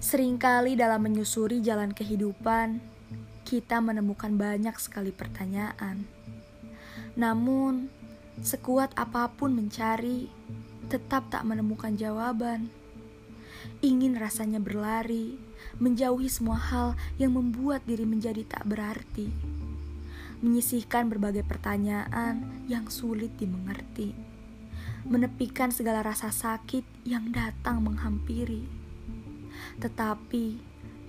Seringkali dalam menyusuri jalan kehidupan, kita menemukan banyak sekali pertanyaan. Namun, sekuat apa pun mencari, tetap tak menemukan jawaban. Ingin rasanya berlari, menjauhi semua hal yang membuat diri menjadi tak berarti. Menyisihkan berbagai pertanyaan yang sulit dimengerti. Menepikan segala rasa sakit yang datang menghampiri. Tetapi,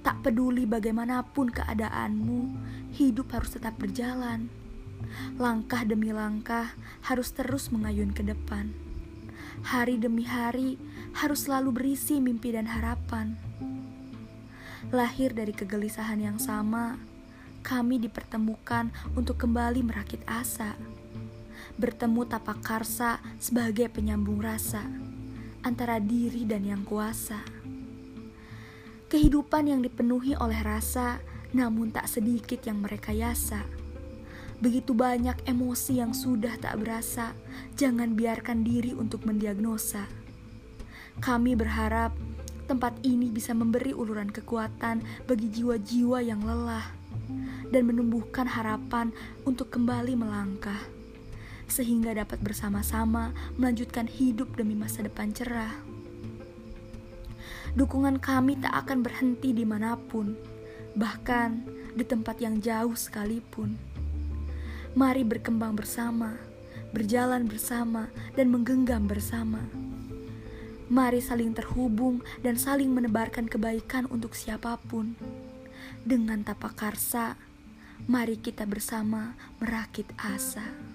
tak peduli bagaimanapun keadaanmu, hidup harus tetap berjalan. Langkah demi langkah harus terus mengayun ke depan. Hari demi hari harus selalu berisi mimpi dan harapan. Lahir dari kegelisahan yang sama, kami dipertemukan untuk kembali merakit asa. Bertemu tapak karsa sebagai penyambung rasa antara diri dan yang kuasa. Kehidupan yang dipenuhi oleh rasa, namun tak sedikit yang mereka yasa. Begitu banyak emosi yang sudah tak berasa, jangan biarkan diri untuk mendiagnosa. Kami berharap tempat ini bisa memberi uluran kekuatan bagi jiwa-jiwa yang lelah dan menumbuhkan harapan untuk kembali melangkah, sehingga dapat bersama-sama melanjutkan hidup demi masa depan cerah. Dukungan kami tak akan berhenti di mana pun, bahkan di tempat yang jauh sekalipun. Mari berkembang bersama, berjalan bersama, dan menggenggam bersama. Mari saling terhubung dan saling menebarkan kebaikan untuk siapa pun. Dengan tapak karsa, mari kita bersama merakit asa.